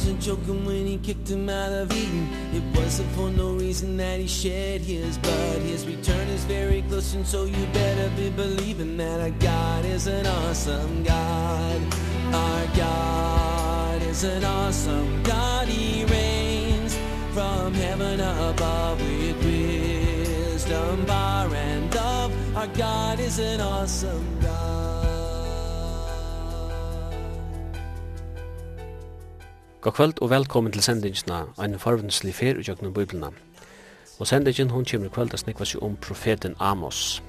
wasn't joking when he kicked him out of Eden It wasn't for no reason that he shed his blood His return is very close and so you better be believing That our God is an awesome God. Our God is an awesome God. He reigns from heaven above With wisdom, bar and love Our God is an awesome God kvöld og velkommen til sendingsna en farvenslig fer og jøgnum biblina. Og sendingen hon kjemur kvöld at snikva seg om profeten Amos.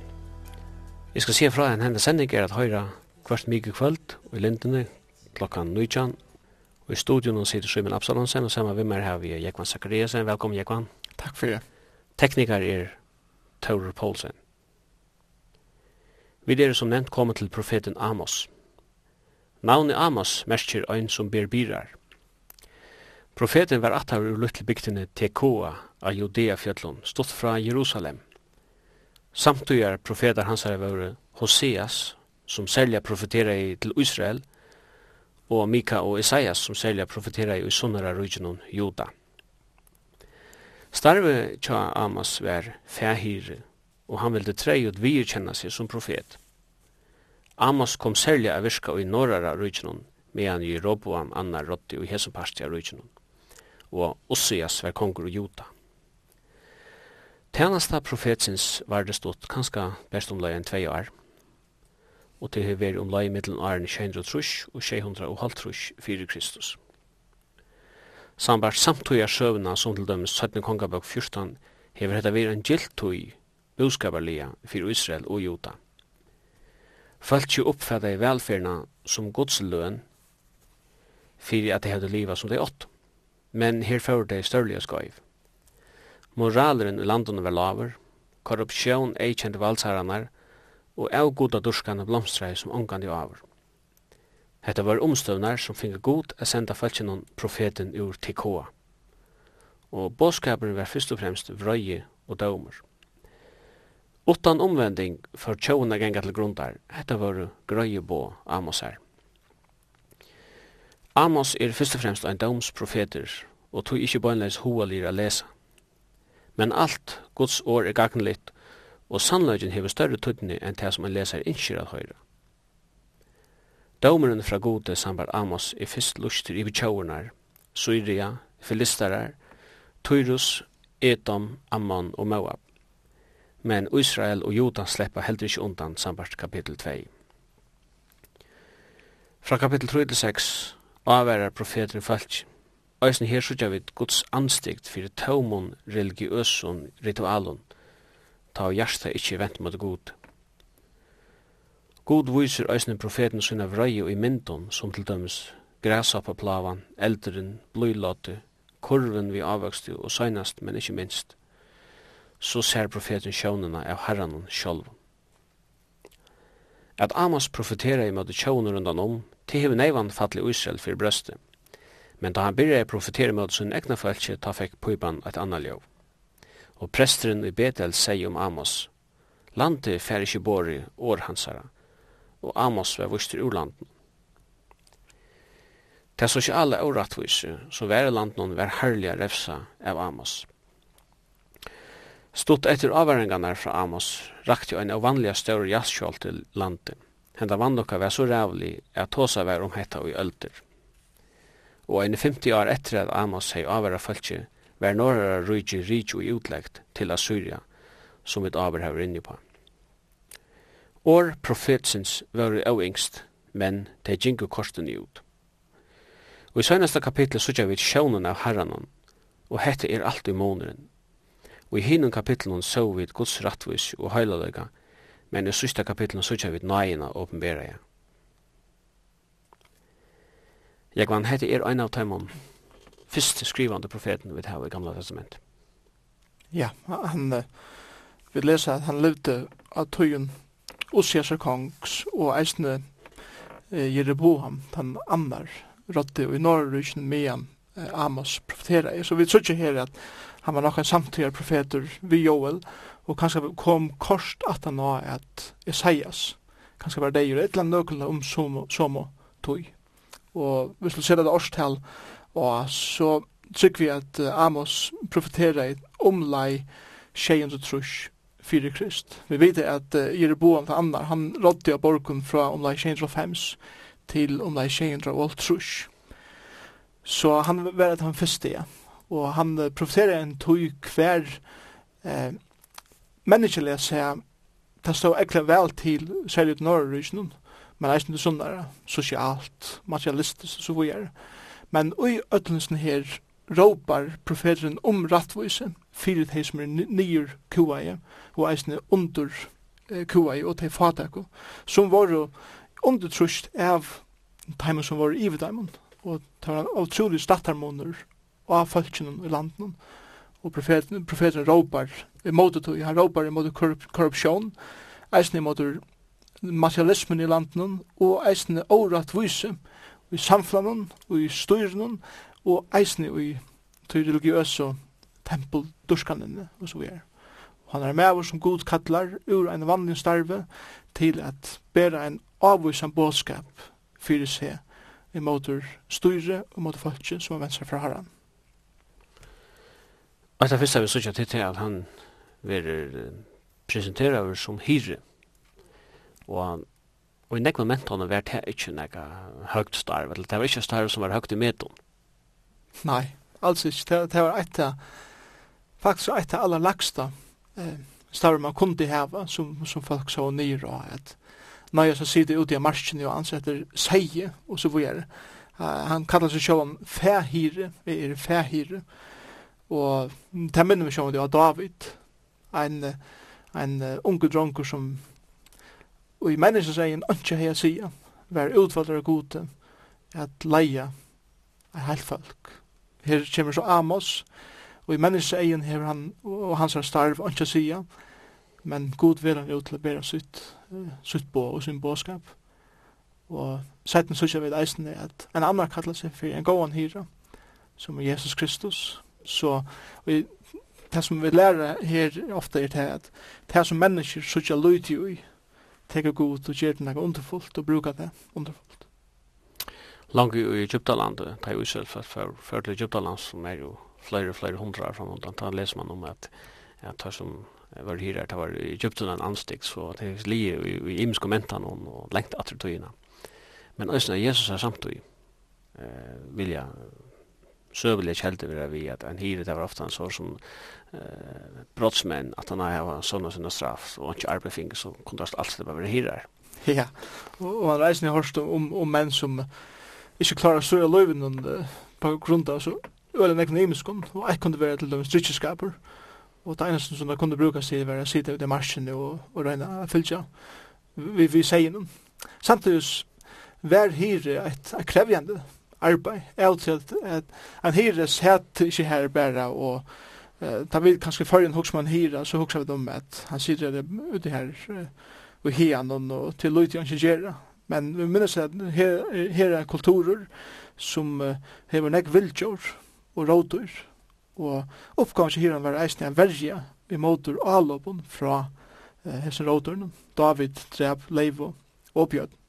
Jeg skal se fra en henne sending er at høyra kvart mykje kvöld og i lindene klokkan 19 og i studion hon sitter Simon Absalonsen og saman vimmer her vi er Jekvan Zakariasen. Velkommen Jekvan. Takk for det. Teknikar er Taurur Poulsen. Vi er som nevnt kommet til profeten Amos. Navnet Amos merker ein som ber birar. Profeten var attar ur luttel bygtene Tekoa av Judea fjöllun, stått fra Jerusalem. Samtugar profetar hans har vært Hoseas, som selja profetera i til Israel, og Mika og Isaias som selja profetera i sunnara regionen Juda. Starve tja Amas var fæhir, og han ville trei ut virkjenna seg som profet. Amas kom selja av virka i norrara regionen, medan i Roboam annar rotti og hesumparti av regionen og Ossias var konger og Juta. Tænasta profetsins var det stått kanska best omlai enn tvei år, og til hever omlai middelen åren 600 og 650 fyrir Kristus. Sambart samtøya søvna som til dømes 17 kongabok 14 hever hetta vir en giltøy boskabarlia fyrir Israel og Juta. Falki uppfædda i velferna som godsløn fyrir at de hevde liva som de åttu men her fyrir det størlige skøyv. Moraleren i landene var laver, korrupsjon eikjente valdsherranar, og avgoda durskane blomstræi som omgandi avur. Hetta var omstøvnar som finge god a senda falskjennom profeten ur Tekoa. Og båskaperen var fyrst og fremst vrøye og daumer. Utan omvending for tjóna genga til grundar, hetta var grøye bå Amosar. Amos er først og fremst ein domsprofeter, og tog ikkje bøynleis hoalir a lesa. Men alt Guds år er gagnlitt, og sannløgjen hever større tøttene enn det som ein leser innskir at høyra. Dómeren fra gode sambar Amos er fyrst lustir i bitjauernar, Syria, Filistarar, Tyrus, Edom, Ammon og Moab. Men Israel og Judan sleppa heldur ikkje undan sambart kapitel 2. Fra kapitel 3 til 6 avværa profeter i falsk. Øysen her sutja vid Guds anstikt fyrir taumon religiøsun ritualun, ta og hjarta ikkje vent mot god. God viser øysen profeten sinna vrøy og i myndun, som til dømes græsappaplavan, elderen, bløylatu, kurven vi avvokstu og søgnast, men ikkje minst, så ser profeten sjånena av herranen sjolv. At Amos profetera i møte sjåner rundan om, til hever neivan fattelig Israel fyrir brøstet. Men da han byrja profetera mot sin egna fölkje, ta fekk pyban et anna ljov. Og presteren i Betel sier om Amos, Landet fer ikkje bori år hansara, og Amos var vuster ur landen. Det sosiale åratvise, som var i landen var herliga refsa av Amos. Stort etter avværingarna fra Amos, rakt jo en av vanliga større jaskjål til landet henda vannlokka var så rævlig at tåsa var om hetta i ölder. Og en 50 år etter at Amos hei avvara fölkje, var norra rujji rujtje i utleggt til Assyria, som et avvar hever inni på. År profetsins var jo yngst, men de gingu korsten i ut. Og i søgnaste kapitlet sutja vi sjånen av herranon, og hette er alt i måneren. Og i hinun kapitlet så vi Guds rattvis og heilaløyga, men i sista kapitlet så kjer vi nøyina åpenbæra ja. Jekvann, hette er ein av tøymon fyrst skrivande profeten vi har i Gamla Testament. Ja, han vi leser at han levde av tøyen Osiasa kongs og eisne eh, Jereboam, den annar rådde og i Norrrysen medan eh, Amos profetera. Så vi tror her at han var nok en samtidig profeter vi Joel, og kanskje kom kort at han var at Esaias, kanskje var det jo et eller annet nøkla om som, som og tog. Og hvis du ser det årstal, og så tykker vi at Amos profeterer i omlai 630 fyrir krist. Vi vet at uh, Jeroboam til Annar, han rådde av borgen fra omlai 605 til omlai 630. Så han var at han første, ja. Og han profeterer en tog hver eh, menneskelig å se det stod ekkert vel til, særlig ut Norrøysnum, men eisen sånn der, sosialt, materialistisk, og så videre. Men i ødelensen her råpar profeteren om rattvise, fyrir de som er nyer kuaie, og eisen under eh, kuaie, og til fatako, som var undertrust av teimen som var i ivedeimen, og det var en utrolig stattarmoner og av folkene i landet, og profeten, profeten råpar i måte det, han råpar i måte korrupsjon, eisen måte materialismen i landen, og eisen året vise i samflanen, og i styren, og eisen i til religiøse tempel, tempeldurkanene, og så videre. Han er med oss som god kattlar ur en vanlig starve til at bæra en avvisan bådskap fyrir seg i motor styre og mot folket som er venstre fra herran. Og det første vi sørger til til at han vil presentere oss som hyre. Og, og i nekva mentene var det ikke nekka høyt starv, eller det var ikke starv som var høyt i medon. Nei, altså ikke. Det, det var et av, faktisk et av aller lagsta eh, starv man kom til heva, som, som folk så nyr og at Nei, så sier det ute i marsjen og han setter seie, og så videre. Uh, han kallar seg sjåan fæhyre, vi er fæhyre, Og det minner vi sjående av David, en, en uh, unge dronker som og i menneskens egen ønske hei sida, vær utfallet av gode, at leia er heilt folk. Her kommer så Amos, og i menneskens egen hever han og hans er starv ønske sida, men god vil han jo til å bære sitt, sitt bo og sin båskap. Og setten sykja vid eisen er at en annan kallar seg for en gåan hyra, som er Jesus Kristus, Så vi, det som vi lærer her ofte er det at det som mennesker sutja løyti i, teker god og gjør det noe underfullt og bruka det underfullt. Langt i Egyptaland, det er jo selv for, for til Egyptaland som er jo flere, flere hundra år framåt, da leser man om at, at det som var her, det var i Egypten en anstig så det er lige i, i imiske mentan og lengt attertøyina. Men æsne, Jesus er samtøy, eh, vilja sövliga källor vi vi att en hyre hyret var ofta en sån som eh, brottsmän att han har såna såna straff och inte arbetsfinger så kunde alls det bara vara hyrar. Ja, Och man reisende ni hörst om, om män som inte klarar så stå i løyven uh, på grund av så øyne økonomisk og jeg kunne være til dem stridsjeskaper Och det eneste som de kunde bruka sig var att sitta ut i marsjen och, og regne fylgja vi, vi säger noen Samtidigt var her ett, ett krävjande arbeid, er til at han hyres sett ikke her bare, og uh, ta vil kanskje før en hoksmann hyra, så huxar vi dem at han sitter det ute her, og och, og til løyt han ikke gjør Men vi minnes at her, her er kulturer som uh, hever nek viltjord og rådor og oppgaven til hyran var eisne en verja i motor avlopen fra uh, hesen rådyrene, David, Dreb, Leivo og Bjørn.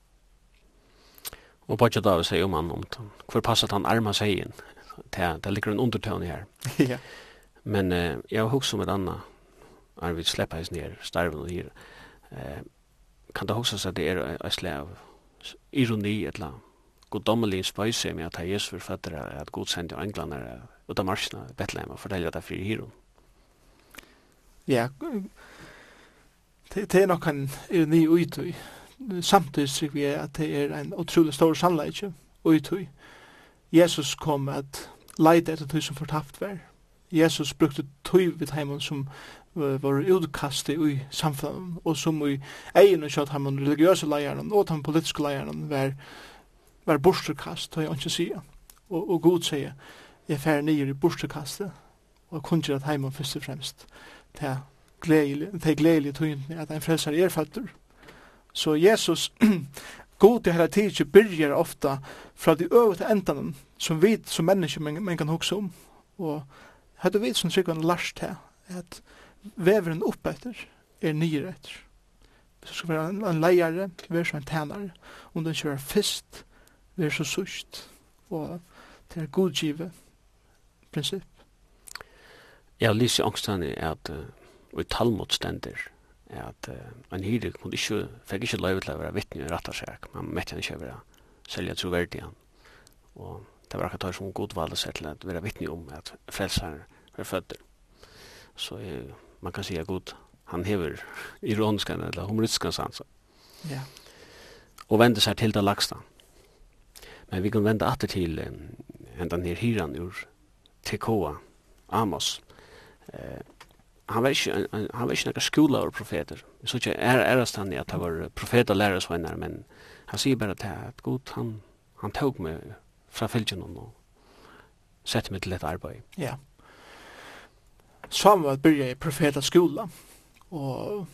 Og bare da vi sier om han, om hvor passet han arma seg inn. Det, det ligger en undertøvn her. ja. Men eh, jeg har hukst om et annet, når vi slipper hans ned, starven og dyr. Eh, kan det hukst at det er en slag av ironi, et eller goddommelig spøyse med at Jesus var føtter at god sendte av englander ut av marsjene, Bethlehem, og fortelle det er fri hiron. Ja, det, det er nok en ironi ut i samtidig sikker vi at det er en utrolig stor sannleik og i tog. Jesus kom at leide etter tog som fortapt var. Jesus brukte tog vid heimen som uh, var utkastet i samfunnet, og som i egen og kjøtt heimen religiøse leierne og den politiske leierne var, var borsterkast, tog jeg ikke sier. Og, og god sier, jeg fer nyer i borsterkastet, og kun ikke at heimen først og fremst til gledelige til at en frelser er fattur, Så Jesus, god til hele tidsje, byrger ofta fra de øvete endene som vi som mennesker men, men kan huske om. Og hadde vi som sikkert lærst her, at veveren opp etter er nyere etter. Så skal være en, en leiere, være som en tænare, om den kjører fyrst, være så sust, og det er godgive prinsipp. Ja, Lise Ångstane er at uh, vi talmot stender, at uh, en hyre kunne ikke, fikk ikke løyve til å være vittne i rettarsak, men mette han ikke å være selja troverdig han. Og det var akkurat som god valg seg til å være vittne om at frelsaren er fødder. Så uh, man kan si at god, han hever ironiska eller humoristiska sanser. Ja. Og vende seg til det lagsta. Men vi kan vende atter til um, enda nir hyran ur TKA, Amos. Eh, han var ikke han var ikke noen skola og profeter. Så ikke er erast han at han var profet og lærer men han sier bare til at god, han, han tog meg fra fylgjen og sette meg til et arbeid. Ja. Samuel byrja i profet og skola, og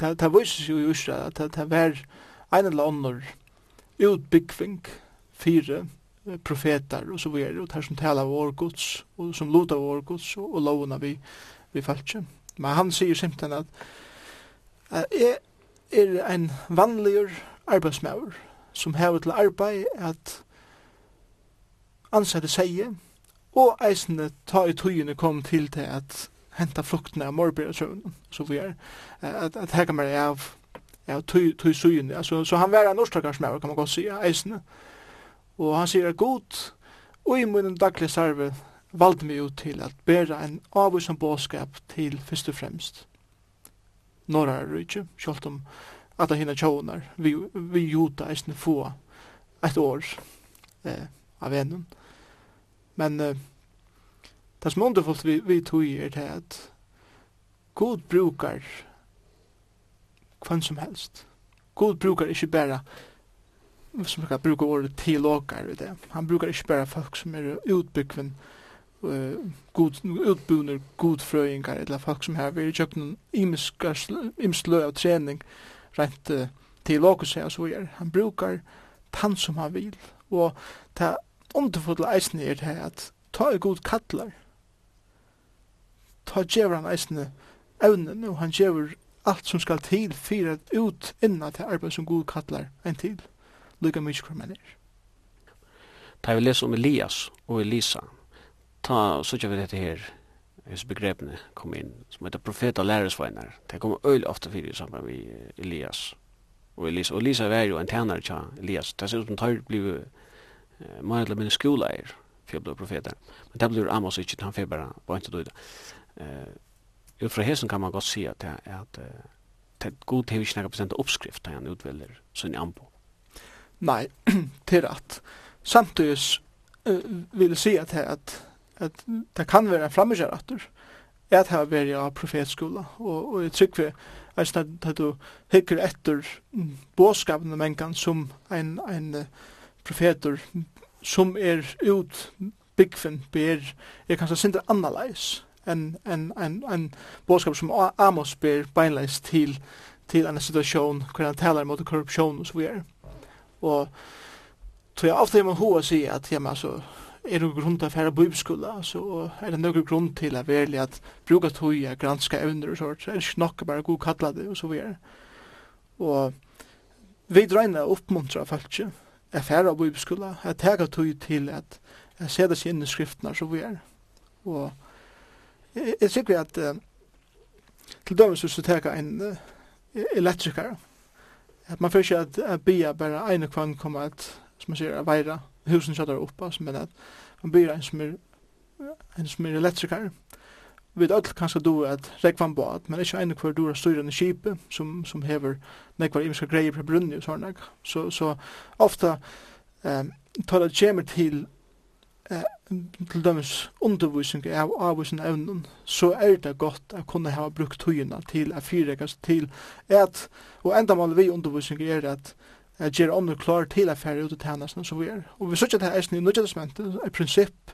det, det vises jo i Isra at det, det var en eller annen utbyggving fire profetar og så videre, og det som taler av vår gods, og som lot av vår gods, og, og lovene vi vi falskje. Men han sier simpelthen at jeg er en vanligur arbeidsmauer som hever til arbeid at ansette seg og eisende ta i tøyene kom til til at henta fruktene av morbrødsøvnen så vi er at, at her kan man av av tøy, tøy søyene så han var en årstakarsmaur kan man godt si eisende og han sier god og i munnen daglig sarve valgte meg ut til at bæra en avvisen båskap til først og fremst. Norra er ikke, selv om at hina tjånar, vi, vi juta eisne få et år eh, av ennum. Men eh, det som underfullt vi, vi tog er det at God brukar kvann som helst. God brukar ikkje bæra som brukar bruka året til åkar, han brukar ikke bare folk som er utbyggven eh god utbunar god fröingar eller folk som har varit jökna imiskar imslö av träning rent uh, till lokus och så vidare. Han brukar tann som han vill och ta underfotla eisen er det här att ta i god kattlar ta djever han eisne evnen og han djever allt som skal til fyrir at ut innan til arbeid som god kattlar en til lukka mykje kvar man er. Da vi leser om Elias og Elisa, ta søkja vi dette her, hos begrepene kom inn, som heter profet og læresveinar. Det kommer øyelig ofte fyrir sammen med Elias. Og Elisa, og Elisa var jo en tænare tja Elias. Det ser ut som tar bliv uh, mer eller mindre skoleir for å bli profeter. Men det blir Amos ikke, han fyrir bare på en til døyda. Uh, ut fra hesen kan man godt si at, at, at uh, god til ikke nekka bestemt oppskrift da han utvelder sin ambo. Nei, til at samtidig uh, vil jeg si at, at at det kan være en frammegjør atter, at jeg har vært av profetskola, og, og jeg trykker at at du hikker etter båskapene av mengan som en, en profeter som er ut byggfen ber, er kanskje sindre annerleis enn en, en, en båskap som Amos ber beinleis til, til en situasjon hvor han taler mot korrupsjon og så videre. Og tror jeg ofte man hoa sier at, ja, men altså, er det grunn til å fære bibelskola, så er det noen grunn til å være at bruka tog og granska evner og sånt, så er det ikke nok bare god kalla det og så videre. Og vi drøyna oppmuntra folk ikke, å fære bibelskola, å tega tog til at jeg ser det inn i skriftene så videre. Og jeg jeg sikker at uh, til dømes hvis du tega en uh, elektriker, at man fyrir ikke at bia bare ene kvann kommer at, som man sier, veira, husen kjallar oppa, men at man byr en som er, en som er elektrikar. Vi vet alt kanskje du at rekvan bad, men ikkje ein hver dora styrir enn kipe, som, som hever nekvar imiska greier på brunni og sånne. Så, så ofta um, tar det kjemer til eh, til dømes undervisning av avvisning evnen, så er det godt å kunne ha brukt tøyene til å fyrrekast til at, og enda mål vi undervisning er at at gjør ånden klar til at ut av tænasen som vi er. Og vi sier at det er i nødvendig testamentet, et prinsipp,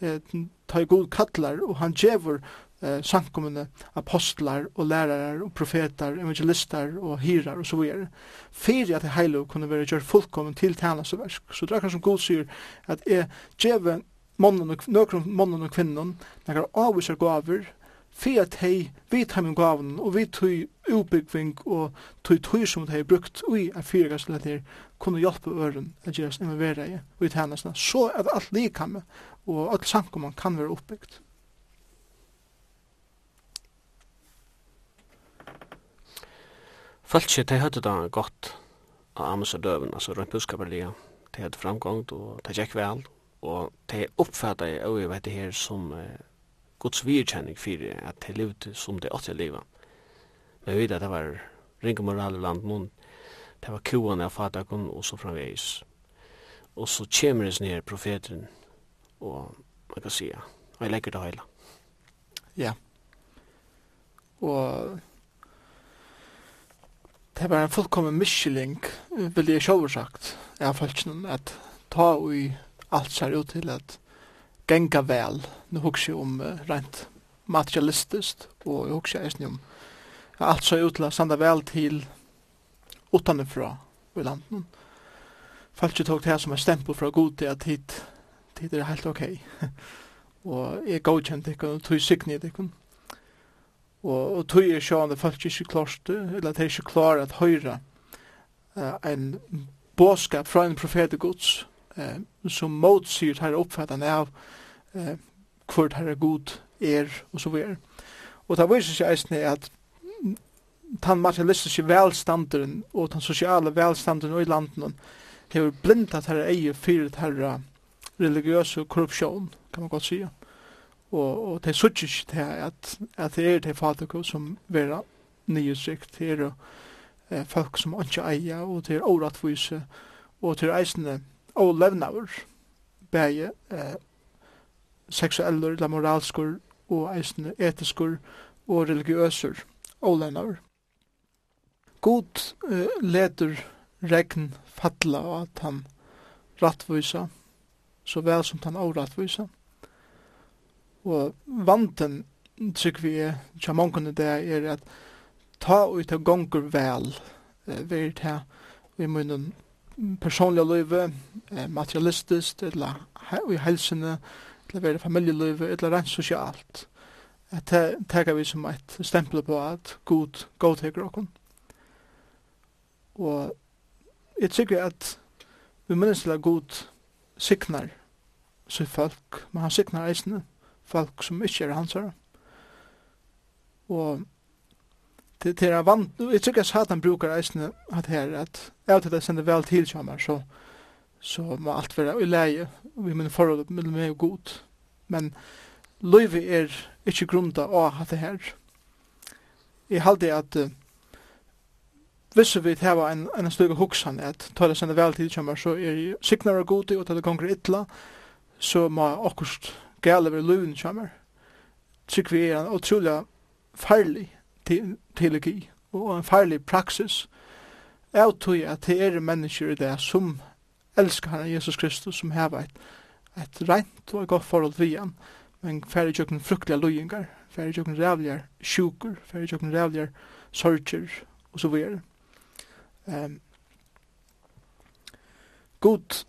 eh, ta i god kattler, og han gjør eh, sankommende apostlar og lærere og profeter, evangelister og hyrar og så videre. Fyre at det heile kunne være gjør fullkommen til tænasen versk. Så det er kanskje som god sier at jeg djever mannen og, nøkron mannen og kvinnen, når jeg avviser gaver, fyrir at hei vidt heim gaven og vidt tøy utbyggving og tøy tøy som hei brukt ui en her kunne hjelpe øren at gjerast involvera i ui tjenestene, så at alt likamme og alt sankumann kan være oppbyggt. Falskje, de hadde da gått av ambassadøven, altså rundt buskaperlige. De hadde framgångt, og de gikk vel, og de oppfattet jeg, og jeg vet det her, som eh, Guds virkjenning for at de levde som de åtte leva. Men vi vet at det var ringe moral i landmån, det var kuan av fatakon og så framveis. Og så kommer det ned profeten, og man kan si, og jeg legger det heila. Ja. Og det var en fullkommen miskylling, vil jeg sjåver sagt, jeg har falsk at ta ui alt ser ut til at genga vel. Nu hugsi om uh, rent materialistiskt og jeg hugsi eisne om ja, alt så utla sanda vel til utanifra i landen. Falki tog det her som er stempel fra god til at hit, hit er helt ok. og jeg godkjent ikkun, og tog signet ikkun. Og, og tog er sjående falki ikke klarst, eller at jeg ikke klarer at høyra uh, en båskap fra en profet gods, eh, som motsier her oppfattan av eh, det herre god er, og så videre. Og det viser seg eisne at den materialistiske velstanderen og den sosiale velstanderen i landen har blindat herre eie fyrir her religiøse korrupsjon, kan man godt sige. Og, og det suttir ikke til at, at det er det fatiko som vera nyhetsikt, det er eh, folk som ikke eier, og det er åratvise, og det er eisne og levnaver, bæge eh, seksueller, eller moralskur, og eisne etiskur, og religiøsur, og God uh, leder regn fatla og at han rattvisa, så vel som han avrattvisa. Og vanten, tykker vi tja mongkene det er at ta ut av gonger vel, uh, vi ta, vi munnen personliga løyve, materialistiskt, eller i helsene, eller være familielivet, eller rent sosialt. Det tar vi som et stempel på at god godteker okken. Og jeg tykker at vi minnes til at god siknar sitt folk, men han siknar eisene folk som ikke er hans her. Og det er vant, jeg tykker at satan bruker eisene at her, at jeg til det sender vel til kjammer, så, så må alt være i leie vi min forhold med meg og god. Men løyve er ikke grunda av ha det her. Jeg halte at uh, hvis vi hava en, en støyga hoksan at tar det sende vel tid kommer så er jeg signar og god og tar det konger ytla så må akkurst gale ved løyven kommer. Tyk vi er en utrolig farlig teologi og en farlig praksis. Jeg tror at det er mennesker i det som elskar han Jesus Kristus som har eit, et rent og eit godt forhold til han, men færre tjokken fruktelige loyingar, færre tjokken rævligar sjukur, færre tjokken rævligar sorger, og så videre. Um, god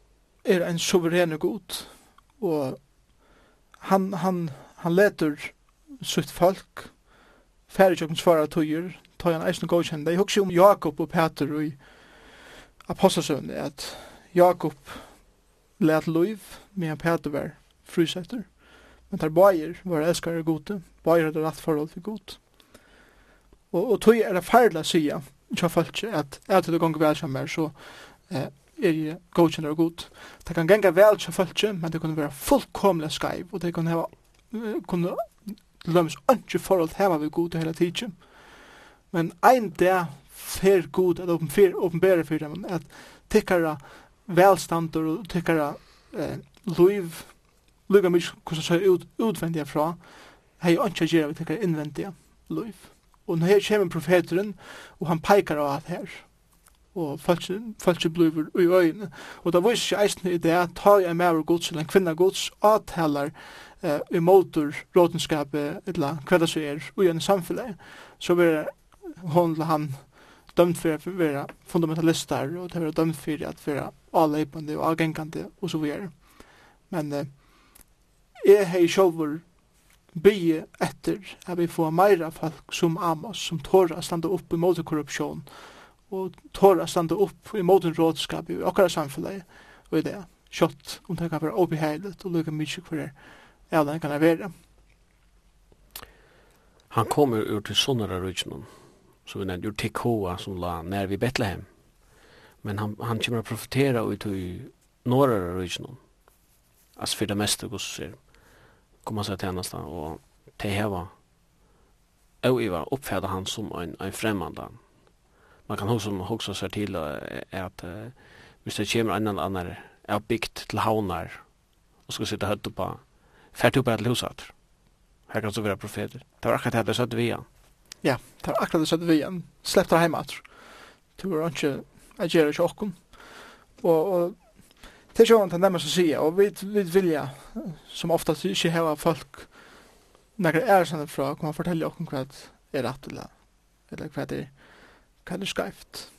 er en suverene god, og han, han, han leter sutt folk, færre tjokken svara tøyer, tøyer han eisen godkjende. Jeg husker om Jakob og Peter og i at Jakob lät Loiv med en Peter var frysätter. Men tar Bayer var älskare gode. Bayer hade rätt förhåll för god. Och, och tog är det färdiga sya. Jag följt att äter det gånger väl som är så eh, er jeg godkjenner og god. Det kan ganga vel til følge, men det kan være fullkomlig skaiv, og det kan hava, kunne lømmes ikke forhold til hava vi god til hele tiden. Men ein dag fer god, eller åpenbære for dem, at tikkara velstander og tykkara eh, liv, lukka mykje hvordan ser ut, utvendiga fra, hei ikke gjerra vi tykkara innvendiga liv. Og når her kommer profeteren, og han peikar av at her, og falske bliver i øyne. Og da viser ikke eisen i det, ta jeg med av gods, eller en kvinna gods, avtalar eh, i motor, rådenskapet, eller hva det så er, og gjennom samfunnet, så vil hon eller han dømt for å være fundamentalister, og det vil dømt for at være avleipende og avgengende og så videre. Men eh, jeg har selv bygge etter at vi får meira folk som Amos, som tåra standa i måte korrupsjon, og tåra standa opp i måte rådskap i okkara samfunnet, og i det, kjøtt, om det kan være obeheilet, og lukka mykje for det, ja, det kan være. Han kommer ur til Sonnara Rujtjnum, som vi nevnte, ur Tekoa, som la nær vi Betlehem men han han kommer att profetera ut i norra regionen. As för det mesta går så kommer så till annars och det här var och var uppfärda han som en en främmande. Man kan också också se till att hvis det kommer en annan är byggt till havnar och ska sitta högt på färd upp till huset. Här kan så vara profeter. Det var akkurat det så att vi Ja, det var akkurat det så att vi igen. Släpp det hemåt. Det var inte jag gör det chocken och och det sjön kan å si, og vi vi vilja som ofta ikke ju här folk några er sånn fra, kan man fortelle och hva er rett eller eller hva vad det kan det skrift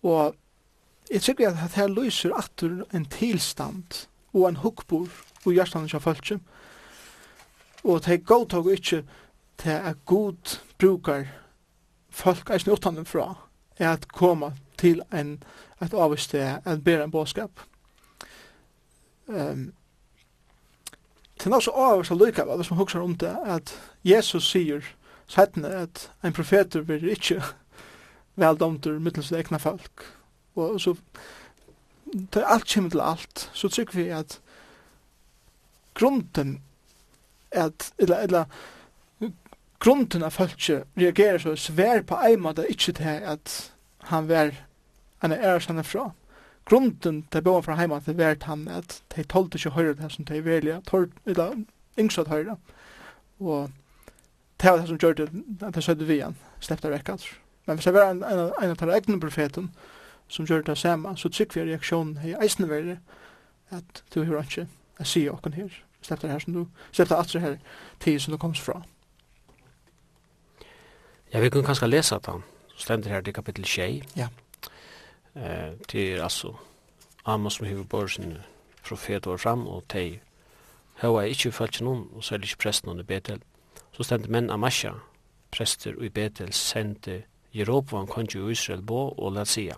och jag at det her lyser att en tilstand og en hukkbor og hjertan ikke følt Og det er godt og ikke til at god brukar folk er snutt fra er at koma til en, et avvist en bæra en bådskap. Um, det er også avvist av lykka, hvis man huksar om det, at Jesus sier settene at en profeter vil ikke veldomter mittels egna folk. Og så til alt kommer til alt, så trykker vi at grunden at, eller, eller grunden av folk reagerer så svær på en måte ikke til at han var enn er kjenne fra. Grunden til bøen fra heima til vært han at de tålte ikke høyre det som de velja, eller yngst høyre. Og det var det som gjør det at de sødde vi han, sleppte vekk altså. Men hvis det var en, en, en av de egne profeten som gjør det samme, så trykker vi reaksjonen i eisne verre at du hører ikke, jeg sier åkken her, sleppte det her som du, sleppte alt det her tid som du komst fra. Ja, vi kunne kanskje lese at han stendur her til kapittel 6. Ja. Eh, det är alltså Amos som huvud bor sin profet var fram och tej hava ikkje falt noen, og særlig ikkje presten under Betel. Så stendte menn Amasha, prester i Betel, sendte Jeroboam kongi i Israel bo og la sia.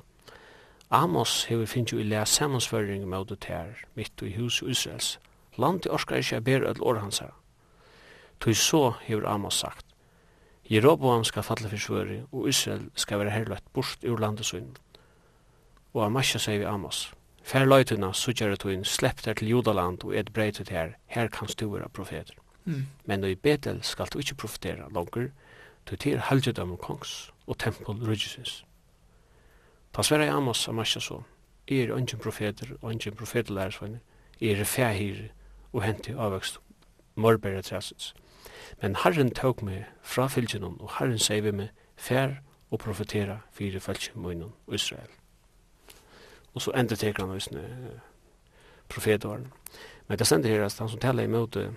Amos hever finnes jo i lea samansføring med det her, mitt i hus i Israels. i orskar ikkje ber öll år hans her. Tog så hever Amos sagt, Jeroboam skal falle for svøri, og Israel skal være herløtt bort ur landet sønnen og Amasja sier vi Amos. Fær løytuna, sugger du inn, slepp der til Judaland og et breit ut her, her kan du være profeter. Mm. Men i Betel skal du ikke profetera langer, du til og kongs og tempel rydgjusins. Ta sverre Amos Amasja så, er ungen profeter og ungen profeterlæresvenner, er fæhir og henti avvøkst morbæra træsins. Men Herren tok meg fra fylgjennom, og Herren sier vi meg, fær og profetera fyrir fylgjennom Israel og så ender teker han hos profetåren. Men det sender her at han som taler imot eh,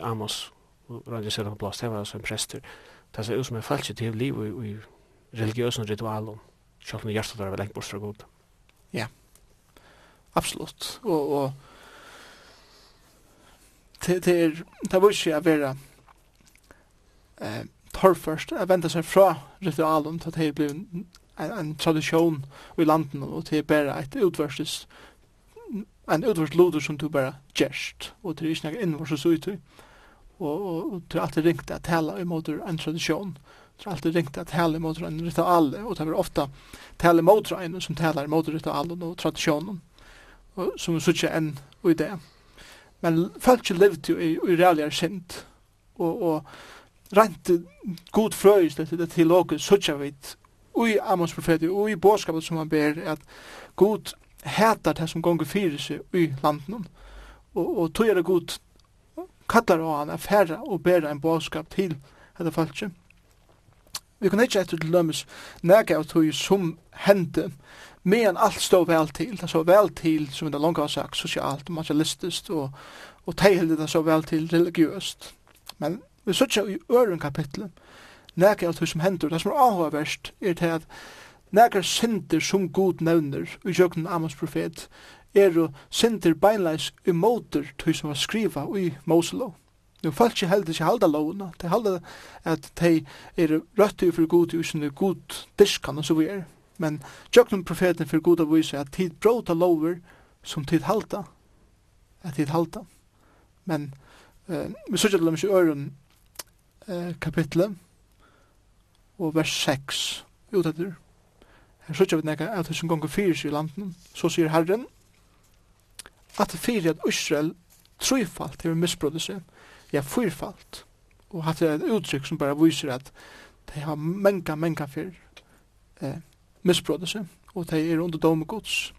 Amos og Randi Sjælland Blast, det var altså en prester. Det ser ut som en falsk til liv i, i religiøse ritualer, selv om hjertet var lengt bort fra god. Ja, absolutt. Og, og det, det, er, det var ikke å være eh, torrførst, å vente seg fra ritualen til at det blir en, en tradisjon i landen og til bare et utvarsles en utvars loder som du bare gjerst og til ikke noe innvarses ut og, og, og det alltid ringt at tala imot en tradisjon det er alltid ringt at tala imot en ritual. Og det er ofta tala imot en som tala imot ritualen og tradisjonen og, som er suttje enn i det men folk ikke levde jo i, i realligere sint og, og rent god frøys det til det til åke suttje vidt ui Amos profeti ui i bådskapet som han ber at god hætar det som gonger fyrir seg ui landen og, og tog er det god kallar av han affæra og ber en bådskap til dette falskje Vi kunne ikke etter til lømmes nega av tog som hendte men alt stod vel til. Det så vel til som vi da langt har sagt sosialt og materialistisk og, og teilde det så vel til religiøst. Men vi sørger i øren kapitlet nekka av det som hendur, det som er avhåverst, er til at nekka synder som god nevner i jøkken Amos profet, er jo synder beinleis i måter til som var skriva i Moselov. Nu folk ikke heldig halda lovna, de halda at de er røtti for god i sinne god diskan og så vi er. Men jøkken profeten for god av vise at tid bråta lover som tid halda, at tid halda. Men vi sørger til dem i øren kapitlet, og vers 6 ut etter. Her sørger vi nekka at som gonger fyrir sig i landen, så sier Herren at fyrir at Israel trufalt hever misbrødde seg, ja, fyrfalt, og hatt det et uttrykk som bare viser at de har menga, menga fyrir eh, misbrødde seg, og de er under dom gods.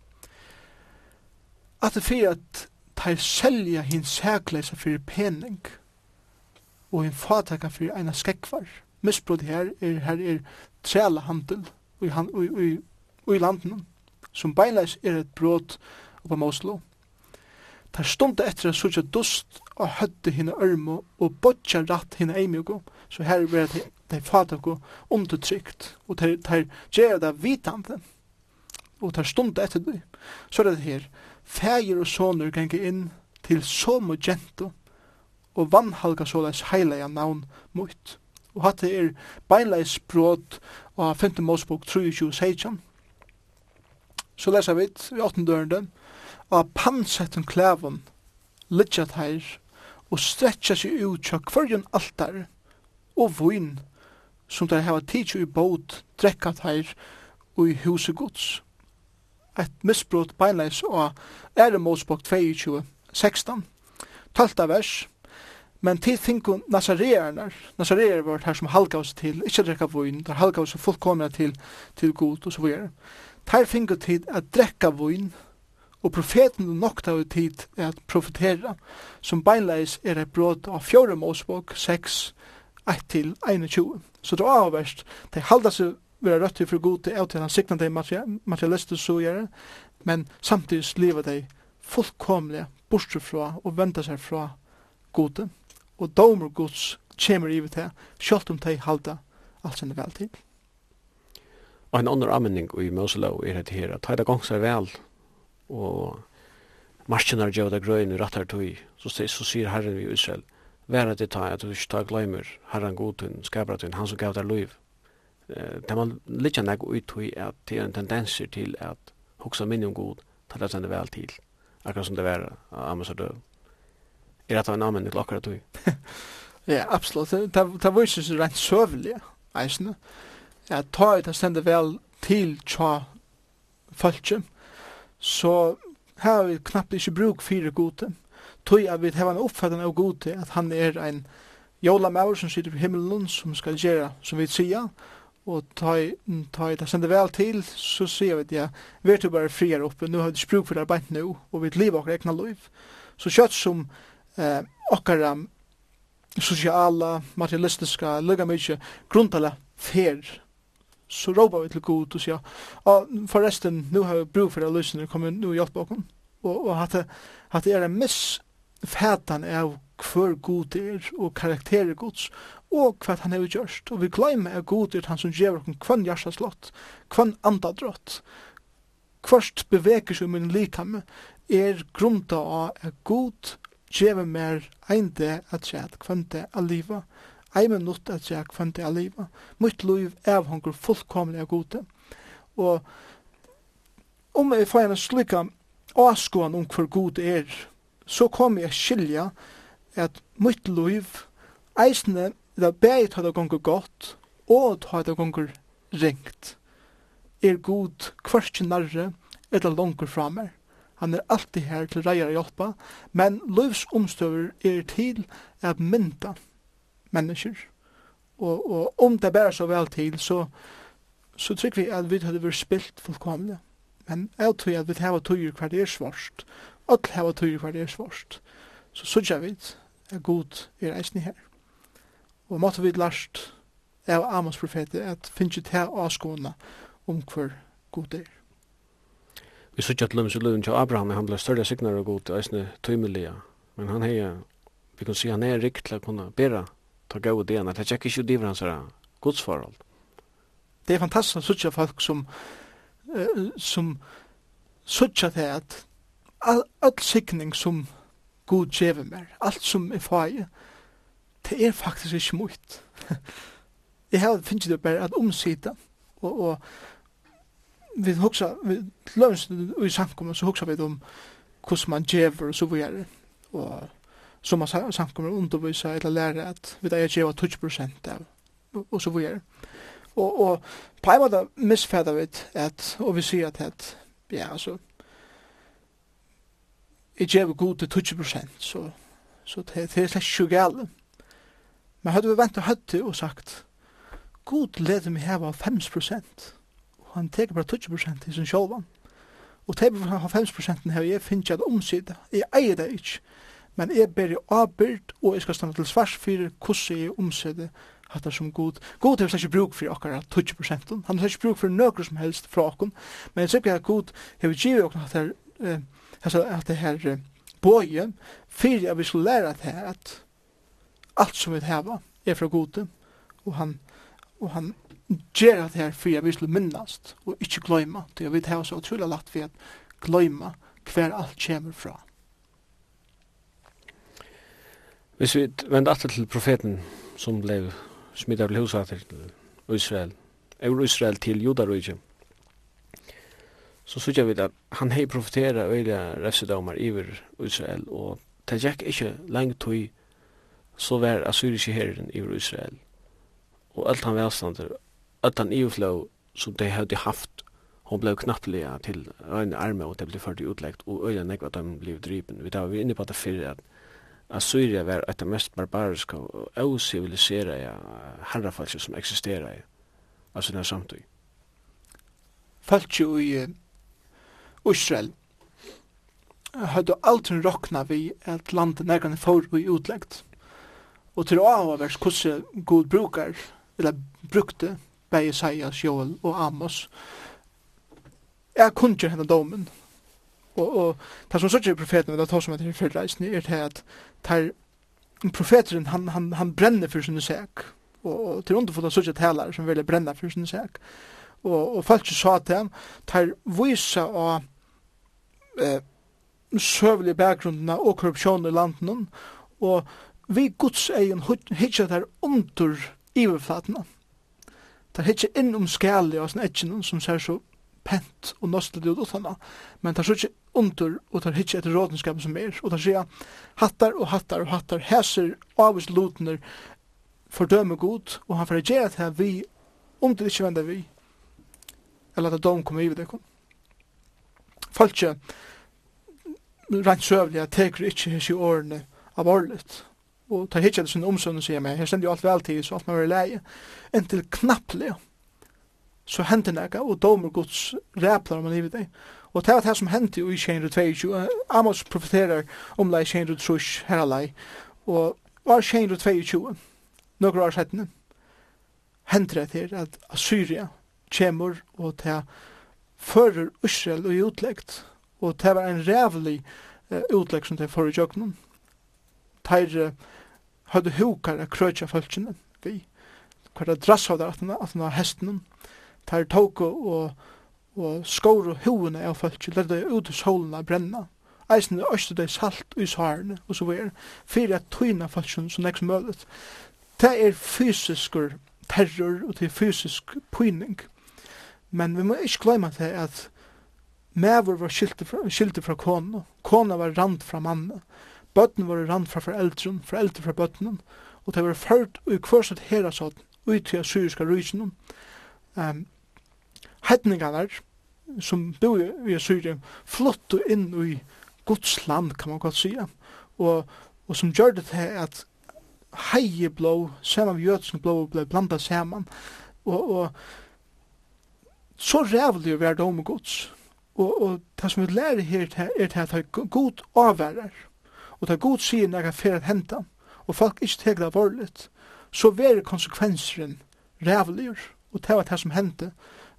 At det fyrir at de selja hins hækleisa fyrir pening, og hins fatakka fyrir eina skekkvar, misbrot her er, her er trælahandel i, han, i, i, i landen, som beinleis er et brot på Moslo. Ta stund etter at suttja dust og høtte hina ørmo og botja ratt hina eimjoko, så her er det de fatako undertrykt, og tar, tar gjerra det vitande, og ta stund etter det. Så er det her, fægir og soner ganga inn til som og gento, og vannhalga såleis heilega navn mot. Og hatt er beinleis brot av 5. Mosebok 23, 16. Så leser vi i 8. dørende, og pansetten klæven, lidsjat her, og stretja seg ut til kvarjon altar, og vun, som der hava tidsju i båt, drekkat her, og i huset gods. Et misbrot beinleis av Ere Mosebok 22, 16. Talta vers, Men til finko nasareernar, nasareer var her som halgaus til, ikkje drekka vun, der halgaus oss fullkomna til, til god og så videre. Ter finko tid at drekka vun, og profeten nokta av tid at profetera, som beinleis er et brot av fjore måsbok 6, 1-21. Så det var avverst, de halda seg vera røtti for god til til han sikna dei materialister så gjerne, men samtidig leva dei fullkomlega bortsett fra og venda seg fra godet og domer Guds kommer i vitt her, sjølt om de halda alt sinne vel til. Og en annen anmenning i Moselov er det her, at det gong seg vel, og marskinar gjøy da grøyne rattar tøy, så, så sier Herren vi Israel, vær at det tar, at du ikke tar gløymer, Herren godtun, skabratun, han som gav deg liv. Det man litt nek ut tøy at det er en tendenser til at hoksa minne om god, tar det sende vel til, akkurat som det vera av død er at han amen til akkurat du. Ja, absolutt. Det var ikke så rent søvelig, eisne. Ja, ta ut og sende vel til tja folket, så har vi knappt ikke bruk fire gode. Tøy at vi har en oppfattende av gode, at han er en jólamaur som sitter på himmelen, som skal gjøre, som vi sier, og ta ut ta sende vel til så sier vi at ja, vi er bare frier oppe nå har vi ikke bruk for arbeid nå, og vi lever akkurat regna liv så kjøtt som eh, okkara sosiala, materialistiska, lukka mykje grundtala fer. Så råpa vi til god og sier og forresten, nu har vi brug for det løsene kom nu og hjelp bakom og, og at, at det er en misfætan av hver god er og karakterer gods og hva han har gjørst og vi glemmer at god er han som gjør hvem hjertas lott hvem anda drott hvert beveker seg min likam, er grunta av god Gjeve mer ein det at sjæt kvante a liva, Ein minutt at sjæt kvante a liva. Mitt liv avhongur fullkomlig av gode. Og om jeg får en slikka avskåan om hver god er, så kom jeg skilja at mitt liv eisne, da bæg tar det gonger godt, og tar det gonger ringt. Er god kvarsin narre, eller langer fra meg. Han er alltid her til reier å hjelpe, men livs omstøver er til at mynda mennesker. Og, og om det bærer så vel til, så, så trykker vi at vi hadde vært spilt fullkomne. Men jeg tror at vi har tøyer hver det er svarst. Alle har tøyer hver det er svarst. Så sørger vi at god er eisen her. Og måtte vi lærst av Amos profeter at finnes ikke til avskående om hver god er. Vi sier at lømmes i løven til Abraham, han ble større signar og god til eisne tøymelige. Men han hei, vi kan si han er rikt til å kunne bera, ta gau og dena, det tjekk ikke udiver hans godsforhold. Det er fantastisk å sier folk som uh, som sier det at all all signing som god djever mer, alt som er fag, det er faktisk ikke mot. Jeg har finnet det bare at omsida, og, og vi hugsa, vi løns i samkommet, så hugsa vi om hvordan man djever og så videre. Og så man samkommet undervisa eller lære at vi da er djeva 20% av, og så videre. Og, og på en måte misfæda vi at, og vi sier at, at ja, altså, jeg djever god til 20%, så, så det, det er slett ikke gale. Men hadde vi ventet høtti og sagt, god leder meg heva 5%, han teker bara 20% i sin sjálvan. Og teker fra 50% har jeg finnes at omsida. Jeg eier det ikke. Men jeg ber avbyrd, og jeg skal standa til svars fyrir hvordan jeg omsida hatta som god. God har ikke bruk for okkara 20%. Han har ikke bruk for nøkker som helst fra okken. Men jeg sikker at god har givet okkara at det her, eh, at det her eh, fyrir at vi skulle læra det at alt som vi hava er fra gode, og han, og han gjør det her for jeg vil minnast og ikke gløyma, til jeg vil ha så utrolig lagt for at gløyma hver alt kommer fra. Hvis vi vender alltid til profeten som ble smittet av husater til Israel, over Israel til Judarøyge, så sykja vi at han hei profetera øyla refsedomar iver Israel, og det gikk ikke lengt tog så var assyriske herren iver Israel, og alt han velstander öttan EU-flow som de hade haft hon blev knappliga till en arme och det blev för utläggt och öja nekva att de blev driven. Vi tar vi inne på det för att Assyria var ett av mest barbariska och ociviliserade herrafalser som existerar alltså när samtid. Falt ju i Israel hade alltid rockna vi att landet närgande för och utläggt. Och till avavers kusse god brukar eller brukte bæði Sajas, Joel og Amos, er ikke hennar domen. Og, og det som sørger profeten, det er som heter fyrreisende, er det at tar profeteren, han, han, han brenner for sin sæk. Og, og til underfot av sørger taler som vil brenne for sin sæk. Og, og folk som sa til ham, tar vysa av eh, søvelige bakgrunnene og korrupsjonen i landet og vi Guds egen hittar der under iverflatene tar hitje inn om skæli og sånn etjen som ser så pent og nostelig ut utan men tar så ikke under og tar hitje etter rådenskap som er, og tar sier hattar og hattar og hattar, hæser avvis lutner fordøme god, og han fyrir gjerra til vi, om det ikke vender vi, eller at dom kommer i det kom. Falkje, rent søvlig, jeg teker ikke hans i årene av årlet, og tar hitja til sin omsøvn og sier meg, her stender jo alt vel til, så alt man var leie, inntil knapplig, så hendte nega, og domer gods ræplar om man livet deg. Og det var det som hendte i 22, Amos profeterar om lei 22, her lei, og var 22, nokre år settene, hendte det til at Assyria kjemur, og det fører Israel og utlegt, og det var en rævlig uh, utlegg som det fører i jøknen. Det høyde hukar a krøtja fölkjene, vi, hver a drasshodar atna, atna hestenum, tar tåko og, og skóru huvene av fölkje, lærde ut i solen a brenna, eisen øyste dei salt i sarene, og så ver, fyrir at tøyna fölkjene som nek som mølet. Det er fysiskur terror, og det er fysisk pyning, men vi må ikke gleyma til at Mævur var skilti fra, skilti fra kona, kona var rand fra mannen, Bøtten var rann fra foreldren, foreldre fra bøttenen, og det var ført og kvørset hera sånn, ut til syriska rysen. Um, Hedningene som bo i Syrien, flottu inn i Guds land, kan man godt sige, og, og som gjør det til at heie blå, saman med jødsen blå, ble blanda saman, og, og så rævlig å være dom og gods. Og, og det som vi lærer her er til at god avværer, og ta god sier når jeg fer at henta, og folk ikke tegla vorlet, så ver konsekvenseren rævligur, og det var det som hendte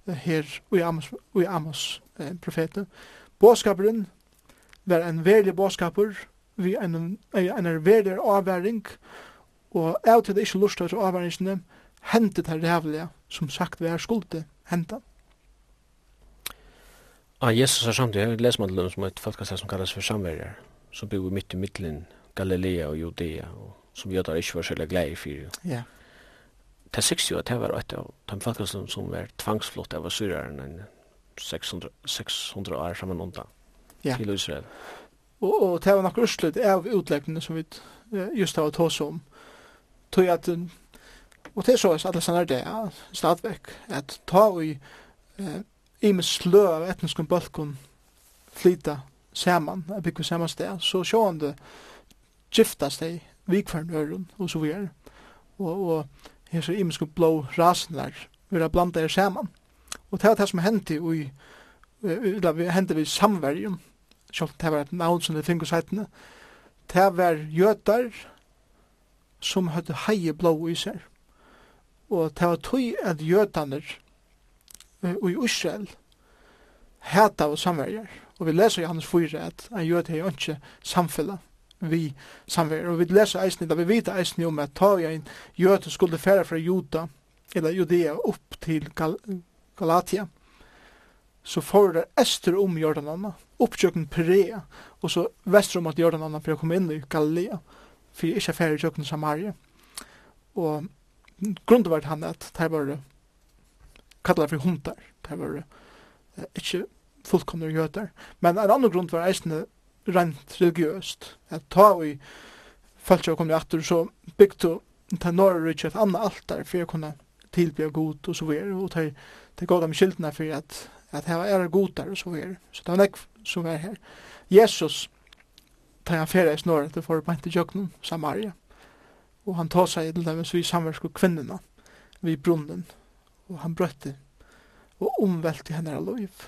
her i Amos, i Amos eh, profeten. Båskaperen var en verlig båskaper, vi en, en, en verlig avværing, og av til det ikke lurt av avværingene, hendte det rævlige, som sagt vi er skulde hendte. Ah, Jesus er samtidig, jeg leser meg til dem som et folkekastet som kalles for samverjer som bor mitt i mittlen Galilea og Judea, og som jødar ikke var særlig glad for. Ja. Det er jo at det var et av de folkene som var tvangsflott av syreren enn 600, 600 år sammen undan ja. til Israel. Og, og det var nok røstlet av utleggene som vi just har tås om. Tog at, og det er så at det er det, ja, stadvek, at ta i eh, imes slø av etniske bølgen flyta saman, a bygg vi saman sted, så sjående giftast dei vikvarn øren, og så videre. Og, og hese imenske blå rasen der, vil blanda er saman. Og det var det som hendte i, eller vi hendte vi samverjum, selv det var et navn som det finnes heitene, det var jøtar som hadde heie blå i seg. Og det var tog at jøtaner i Israel heta av samverjar Og vi leser i Johannes 4 at en jød jo ikke samfunnet vi samver. Og vi leser eisen da vi vet eisen om at ta jeg en jød skulle fære fra Juda, eller Judea, opp til Gal Galatia, så får det ester om Jordanana, oppkjøkken Perea, og så vester om at Jordanana for å komme inn i Galilea, for jeg ikke fære kjøkken Samaria. Og grunnen var han at det var kallet for hundar, det var ikke fullkomne jøder. Men en annen grunn var eisende rent religiøst. At ta vi falsk og kom i atter, så bygde til Norge rikki et annet altar for å kunne tilbya god og så videre, og til, ta gav dem skyldene for at, at her var godar og så videre. Så det var nek som var her. Jesus, tar han ferie i snorra, til for å bante jøkken Samaria. Og han tar seg til dem, så vi samversk kvinnerne vid brunnen, og han brøtte, og omvelte henne av liv.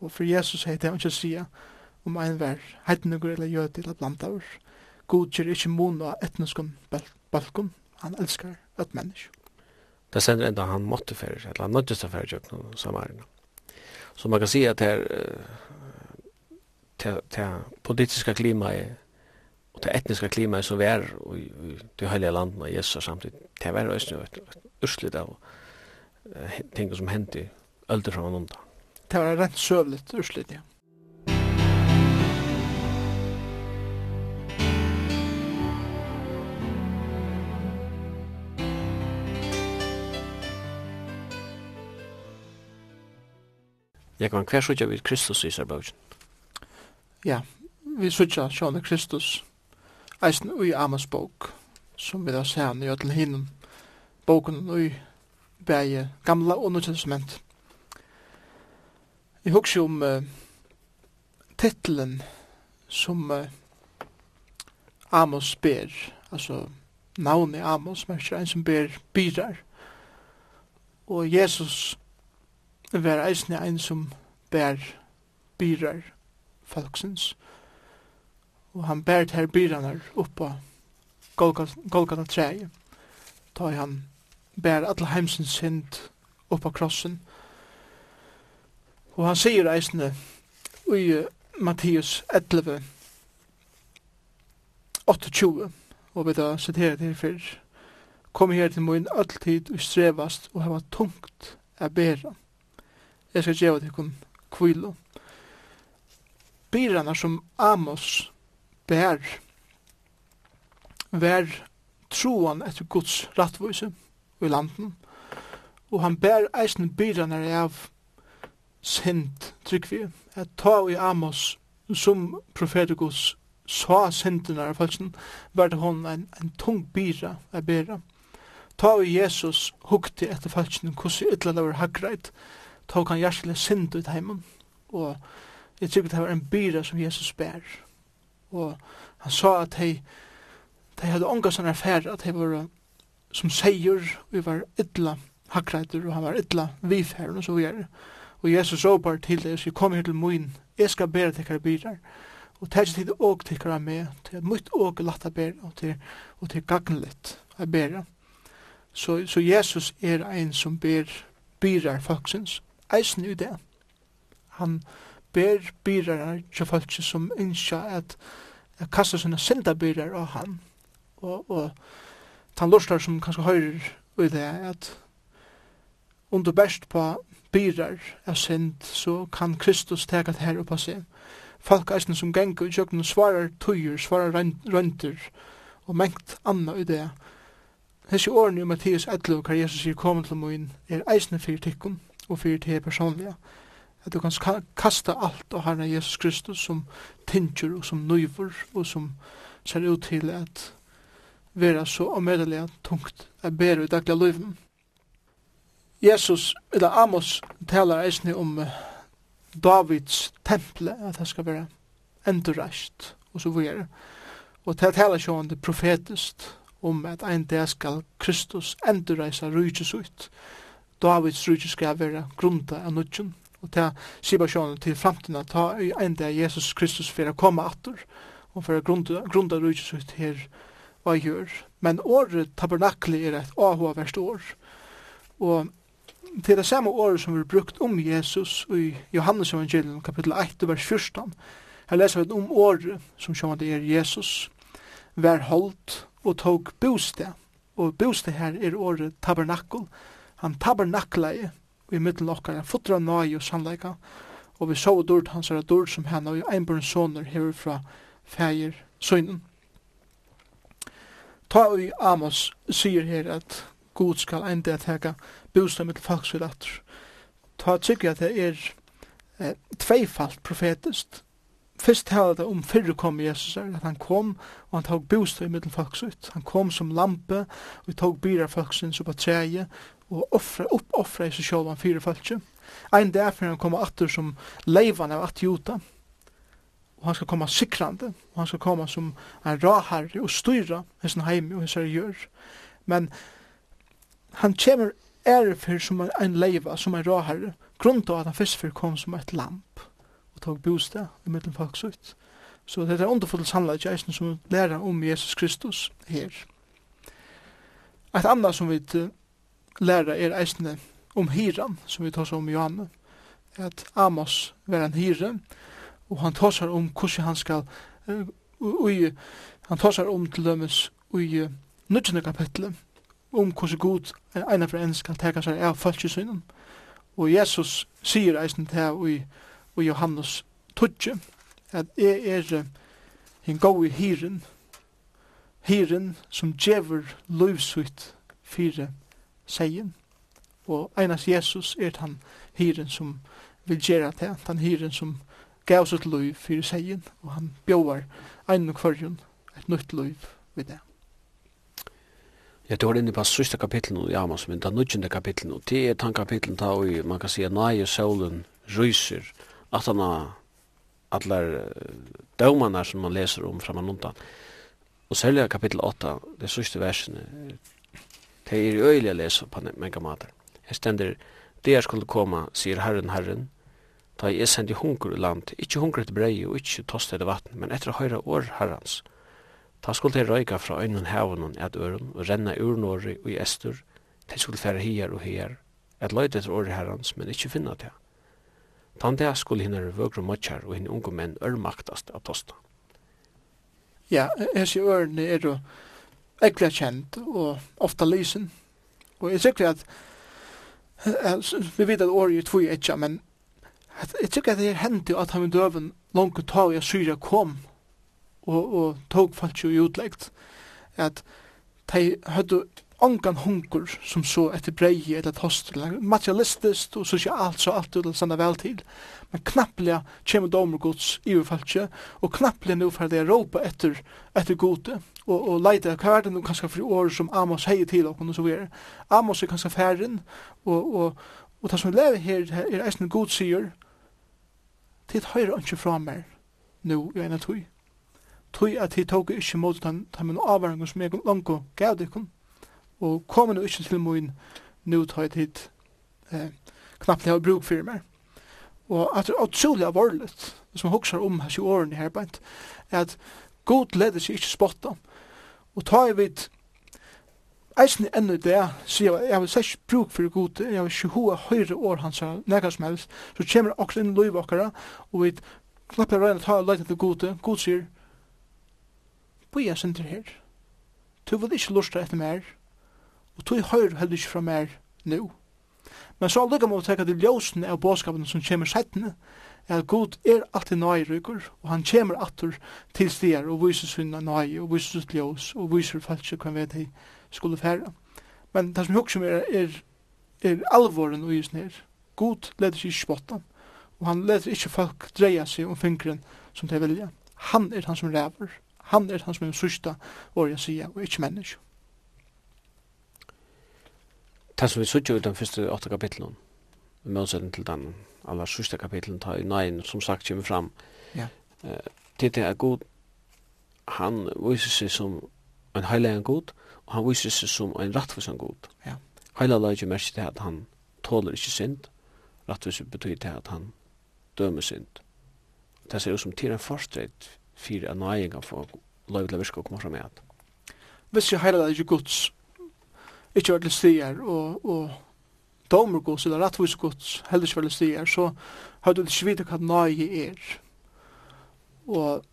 Og for Jesus heit det ikke å si om ein vær heidnugur eller jød blanda blandavur. God kjer ikke mon av etniskum balkum. Han elskar et menneske. Det sender enda han måtte fyrir, eller han nøddes til fyrir kjøkken samarina. Så man kan si at her det politiska klimaet og det etniska klimaet som vi er i de heilige landene av Jesus samtidig, det er østelig av ting som hendte ölder fra man undan det var rent sövligt urslit, ja. Jeg kan hver sutja vid Kristus i Sarbaugen. Ja, vi sutja sjåne Kristus, eisen ui Amos bok, som vi da sæne i til hinnom, boken ui bæje gamla og nødvendig Jeg husker om uh, titlen som uh, Amos ber, altså navnet Amos, men ikke en som ber byrar. Og Jesus var eisne en som ber byrar folksens. Og han ber til byranar oppa Golgata treie. Da han ber alle heimsens synd oppa krossen Og han sier eisene i uh, Mattias 11, 28, og vi da siterer det her før. Kom her til min alltid og strevast og hava tungt a bera. Jeg skal gjeva til kun kvilo. Birana som Amos bær vær troan etter Guds rattvise i landen, og han bær eisen birana av sint, trygg vi, at ta i Amos som profetikus sa sintene av falsen, var det hon en, en tung byra a bera. Ta i Jesus hukte etter falsen hvordan ytla det var haggreit, tok kan hjertelig sint ut heimen, og jeg tykker det var en byra som Jesus bær. Og han sa at hei, de hadde ånga sånne affære, at hei var som seier, vi var ytla hagreitur, og han var ytla vifæren, og så videre. Er Og Jesus råpar til det, så kom her til moin, jeg skal bæra tekkar byrar. Og tætje tid og til av meg, til mytt åk er latt a bæra, og til, og til gagnlet a bære. Så, så Jesus er ein som bær byrar folksins, eisen i det. Han ber byrar til folksin som innskja at, at kasta sina syndabirar av han. Og, og tann lustar som kanskje høyrer i det, at under best på byrar er synd, så kan Kristus teka det her oppa seg. Folk eisen som gengur i kjøkken svarar tøyer, svarar rønter, og mengt anna i det. Hessi årene i Mattias 11, hva Jesus sier kom til moin, er eisne fyrir tikkum og fyrir til personliga. At du kan kasta alt av herren Jesus Kristus som tinger og som nøyver og som ser ut til at vera så omedelig tungt er bedre i daglig løyven. Jesus, eller Amos, talar eisne om Davids temple, at det skal være endurreist, og så videre. Og det talar jo om det profetist om at ein dag skal Kristus endurreisa rujtjes ut. Davids rujtjes skal være grunda av nudgen, og det sier sjån til framtiden at ta ein dag Jesus Kristus for å komme atter, og for å grunda, grunda rujtjes ut her hva gjør. Men året tabernakli er et avhåverst år, og til det samme året som vi brukt om Jesus i Johannes evangelium kapittel 1 vers 14 her leser vi om året som sjåan det er Jesus vær holdt og tog bostad. Og bostad her er året tabernakkel han tabernakleie i middel okkar han fotra nøy og sannleika. Og vi så dord hans er dord som henne og einbjørn soner hever fra feir søgnen. Ta i Amos sier her at god skal ein det teka bostad mitt folks vil atter. Ta tykker at det er eh, tveifalt profetist. Fyrst talar det om fyrre kom Jesus, at han kom og han tog bostad i mitt folks ut. Han kom som lampe og tog byra folksins upp på treje og offra, uppoffra i seg sjål han fyra folkje. Ein dag fyrir han kom atter som leivan av atjuta og han skal komme sikrande, og han skal komme som en raharri og styra hans heim og hessen gjør. Men han kommer er som en leiva, som en råherre, grunn til at han først for kom som et lamp og tog bostad i middelen folks ut. Så det er underfullt sannleik eisen som lærer om Jesus Kristus her. Et annet som vi lærer er eisen om hiran, som vi tar om i Johanne, at Amos var en hire, og han tar om hvordan han skal uh, ui, han tar om til dømes i uh, 19. kapitlet, om hvordan god en for en skal teka seg av følgesynum. Og Jesus sier eisen til i, i Johannes 12 at jeg er en god i hiren, hiren som djever løvsutt fire seien. Og einas Jesus er han hiren som vil gjøre det, han hiren som gav sitt løv fire seien, og han bjóvar ein og kvarjon et nytt løv ved det. Ja, du har inne på sista kapitlen i Amos, men det nødgjende kapitlen, og det er den kapitlen ta og man kan si at nei, solen ryser, at han har alle dømene som man leser om framan undan. Og særlig kapitel 8, det sista versene, det er øyelig å lese på mange måter. Her stender, det er skulle komme, sier Herren, Herren, ta i er hunker i land, ikke hunker etter brei og ikke tost etter vatten, men etter å høre år Herrens. Ta skulle de røyka fra øynene havunnen et øren og renna ur nori og i Estur, de skulle færa hier og hier, et løyde etter året herrans, men ikkje finna det. han det skulle hinner vøgru motjar og hinn unge menn ørmaktast av tosta. Ja, hessi øren er jo ekkert kjent og ofta lysen. Og jeg sikker at vi vet at året er tvoi etja, men jeg sikker at det er hendt at han med døven langt ta og jeg syra kom og, og tog folk jo utleggt, at de hadde ongan hunkur som så etter brei eller tost, materialistisk og sosialt så alt det sanna vel til. Men knapplega kjem domer gods i falskje, og knapplega nu for det råpa etter, etter gode, og, og leita hva er det nu kanskje fri år som Amos heier til okken og så videre. Amos er kanskje færen, og, og, og det som vi lever her, er eisen god sier, tid høyre ikke fra meg, nu i en av tog tog at de tog ikke mot den de min avvaringen som jeg langt gav dem, og kom nå ikke til min nå tog jeg tid eh, knappt jeg har bruk for meg. Og at det er utrolig alvorlig, som jeg om hans i årene her, bænt, at god leder seg ikke spotta. Og ta jeg vidt, eisen ennå det, så jeg, jeg vil ikke bruk for god, jeg vil ikke hoa høyre år hans, nekka som helst, så kommer akkurat inn i løyvåkere, og vi knappt røyna ta og leite til gode, god sier, Bøya sinter her. Tu vil ikke lusta etter mer, og tu høyr heller ikke fra mer nu. Men så lukka må vi teka til ljósene av båskapen som kommer settene, at God er alltid nøyrykker, og han kommer atter til stier og viser sinne nøy, og viser sitt ljós, og viser falsk hva vi de skulle færa. Men det som jeg er, er, er alvoren og just nir. God leder seg ikke spotta, og han leder ikke folk dreia seg om fingren som de vilja. Han er han som ræver, Han er han som er sørsta, og jeg sier, og ikke menneske. Det som vi sørger ut den første åtta kapitlen, med mønsetning til den aller sørste kapitlen, ta i nøyen, som sagt, kommer fram, ja. Uh, til det er god, han viser seg som en heilig god, og han viser seg som en rettvis god. Ja. Heila lage ikke merke til at han tåler ikke synd, rettvis betyr til at han dømer synd. Det ser ut som til en forstred fyrir at nøying kan få lov til å virke og komme fram igjen. Hvis jeg heiler det ikke gods, ikke vært til stier, og, og domer gods, eller rettvis gods, heller ikke vært til stier, så har du ikke vidt hva nøying er. Og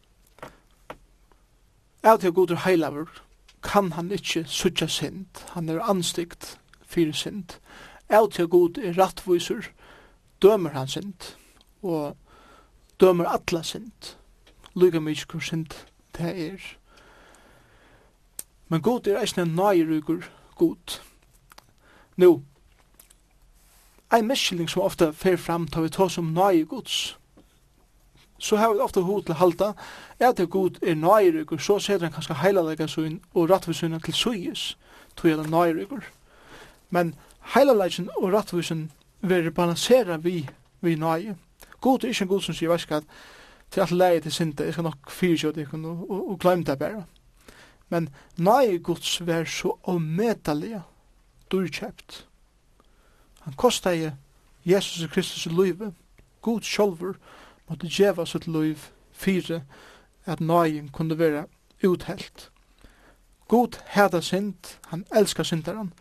av til god er heilaver, kan han ikkje sutja synd, han er anstikt fyrir synd. Av til god er rettviser, dømer han synd, og dømer atla synd lukka mykje hvor synd det er. Men god er eisne nøyrugur god. Nå, ein miskylling som ofta fer fram tar vi tås om nøy gods, så har vi ofta hod til halda, er at god er nøyrugur, så ser han kanskje heilalega søyn og rattvisøyna til suyis, tog er nøyrugur. Men heilalegin og rattvisøyn verir balansera vi, vi nøy. God er ikke en god som sier, veist til at leie til synda, jeg skal nok fyrkjøy det ikon og, og, og glem det bare. Men nei Guds vær så avmedelig durkjøpt. Han kostar i Jesus Kristus i livet, god sjolver, måtte djeva sitt liv fire, at nøyen kunne være uthelt. God hæda synd, han elskar syndaren.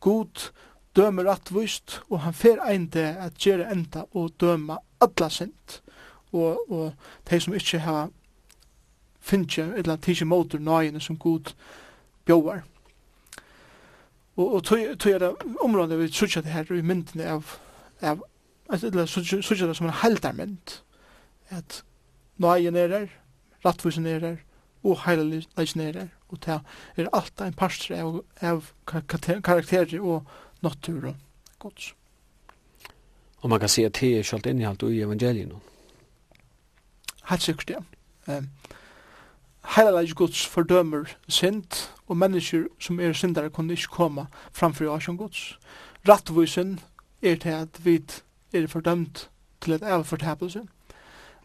God dømer atvist, og han fer ein det at gjere enda og døma alla synd og, og de som ikke har finnje, eller tidsi motor nøyene som god bjóvar. Og, og tog er det området vi sutja det her i myndene av, av eller sutja det som en heldarmynd, at nøyen er der, rattvisen er der og heilallegin er der og det er alt ein parster av, av karakterer og natur og gods. Og man kan se at det er sjalt innihalt i evangeliet helt sikkert, ja. Um, Heilalag gods fordømer synd, og mennesker som er syndare kunne ikke komme framfor Asjon gods. Rattvisen er til at vi er fordømt til et avfortapelse,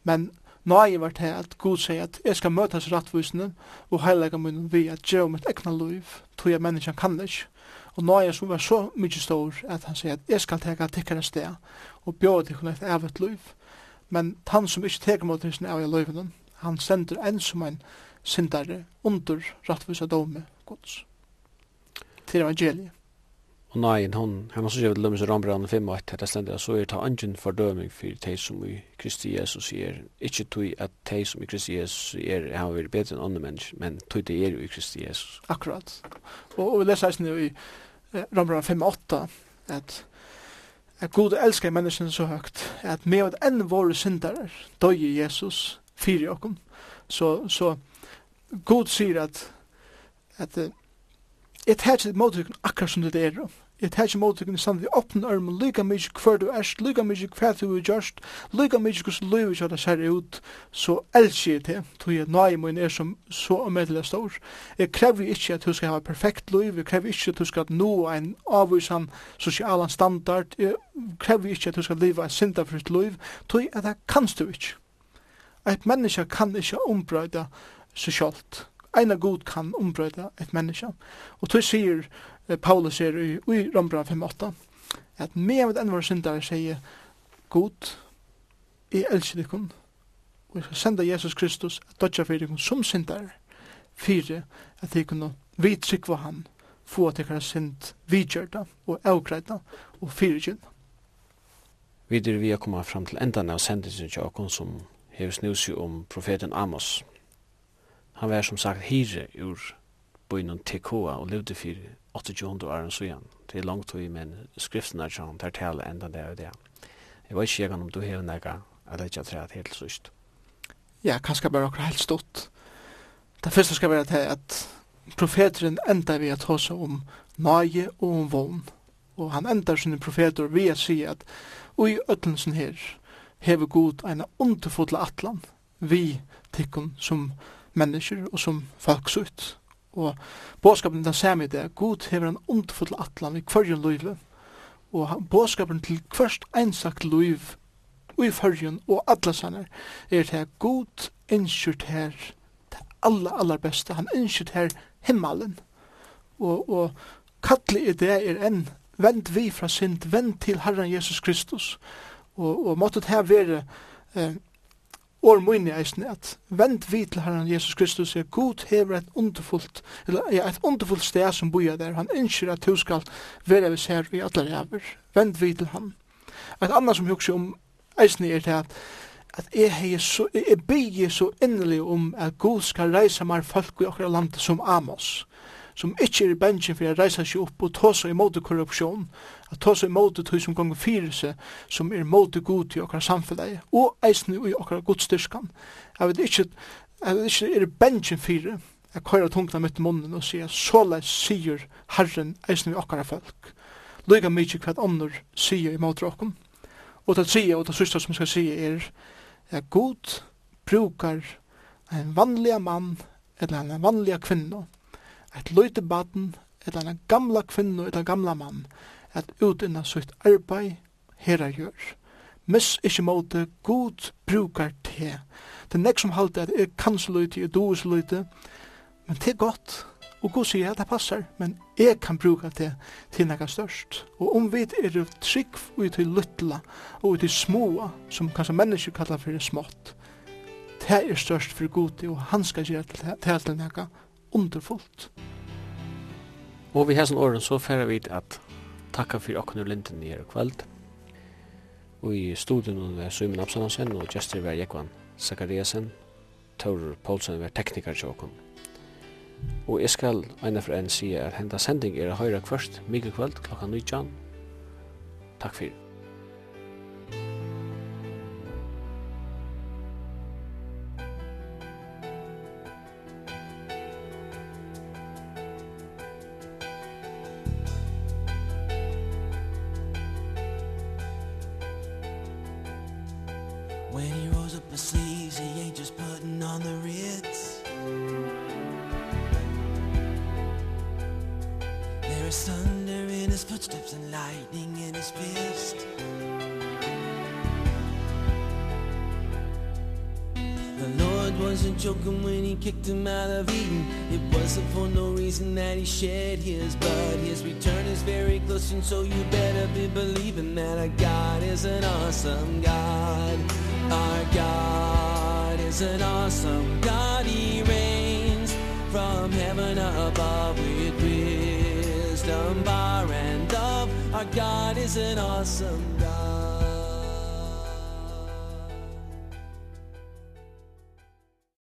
men nøye var til at Gud sier at jeg skal møtes rattvisene og heilaga munnen vi at gjør mitt egna liv, tog jeg menneskene kan ikke, og nøye som var så mykje stor at han sier at jeg skal teka tikkere sted og bjóða tikkere et avut liv, men han som ikke teker mot hysen av i han sender en som en syndare under rattvisa dome gods til evangeliet. Og nei, han, han har så gjørt lømmes i Rambran 5 og 1, at det stender så er ta angen fordøming for de som i Kristi Jesus er, ikke tog at de som i Kristi Jesus er, har vært bedre enn andre mennesker, men tog det er jo i Kristi Jesus. Akkurat. Og, og vi leser her i eh, Rambran 5 og 8, at at Gud elskar menneskene så høgt, at med at enn våre syndere døye Jesus fyrir okkom, så, så Gud sier at, at et her til mottrykken akkurat som det er Jeg tar ikke måte i stande vi åpne armen lykka mykje hver du erst, lykka mykje hver du er gjørst, lykka mykje hos livet kjørt det ser ut, så elsker jeg det, tog jeg nøye min er som så omedelig stor. Jeg krever ikke at du skal ha perfekt liv, jeg krever ikke at du skal nå en avvisan sosial standard, jeg krever ikke at du skal leva en syndafritt liv, tog jeg at det kanst du ikke. Et menneske kan ikke ombrøyda seg sjalt. Eina god kan ombrøyda et menneske. Og tog sier, Paulus sier i, i Rombra 5.8 at med av den var syndare sier God, i elsker dere og jeg skal senda Jesus Kristus at dodja for dere som syndare fire at de kunne vidtrykva han få at dere synd vidgjørta og avgreita og fyrirgjørta Vi er vi å komme fram til endan av sendelsen til åkken som hever snusi om profeten Amos. Han var som sagt hire ur bøynen Tekoa og levde fyrir 800 år siden. Det er langt tog, men skriften er sånn, det er tale enda det og det. Jeg vet ikke om du har noe at det tror helt sørst. Ja, kanskje bare akkurat helt stort. Det første skal være til at profeteren enda vi at hos om nage og om vogn. Og han enda sine profeter vi at si at ui øtlensen her hever god en underfotla atlan vi tikkun som mennesker og som folksutt. Og båskapen den samme i det, Gud hever en ondfull atlan i hverjen løyve, og båskapen til hverst einsagt løyv i hverjen og atlasaner, er det her Gud her det aller, aller beste, han innskjurt her himmelen, og, og kattelig i det er enn, vend vi fra synd, vend til Herren Jesus Kristus, og, og måttet her være eh, år mine eisne at vend vi til Herren Jesus Kristus er god hever et underfullt eller ja, et underfullt sted som boja der. Han ønsker at du skal være vi ser vi alle hever vend vi til han et annet som hukse om eisne er til at at jeg, hei så, jeg bygge så innelig om at god skal reise mer folk i okra land som Amos som ikkje er bensjen for å reisa seg opp og ta seg imot korrupsjon, at ta seg imot det som gong seg, som er imot god i okkar samfunnet, og eisen i okkar godstyrskan. Jeg vet ikkje, jeg vet ikkje er bensjen for jeg køyra tungna mitt munnen og sier, såleis sier Herren eisen i okkar folk. Lyga mykje hva andre sier imot okkar. Og det sier, og det sista som jeg skal si er, at god brukar en vanlig mann eller en vanlig kvinne et løyte baden, eller en gamla kvinne, eller en gamla mann, at utinna sitt arbeid herra gjør. Miss ikkje måte, god brukar te. Det er nek som halte at jeg kan sløyte, jeg doer så løyte, men det er godt. Og god sier at det passar, men jeg kan bruka det til nekka størst. Og om vi er trygg ut til luttla og ut til små, som kanskje mennesker kallar for smått, det er størst for god, og han skal gjøre det til nekka underfullt. Og vi hesen åren så færre vi at takka fyrir okkur linden i her kvöld. Og i studien var Suimen Absalonsen og gestur var Jekvan Zakariasen, Taurur Poulsen var teknikar tjokon. Og jeg skal eina for enn sige at henda sending er høyra kvørst, mykje kvöld, klokka 19. Takk fyrir.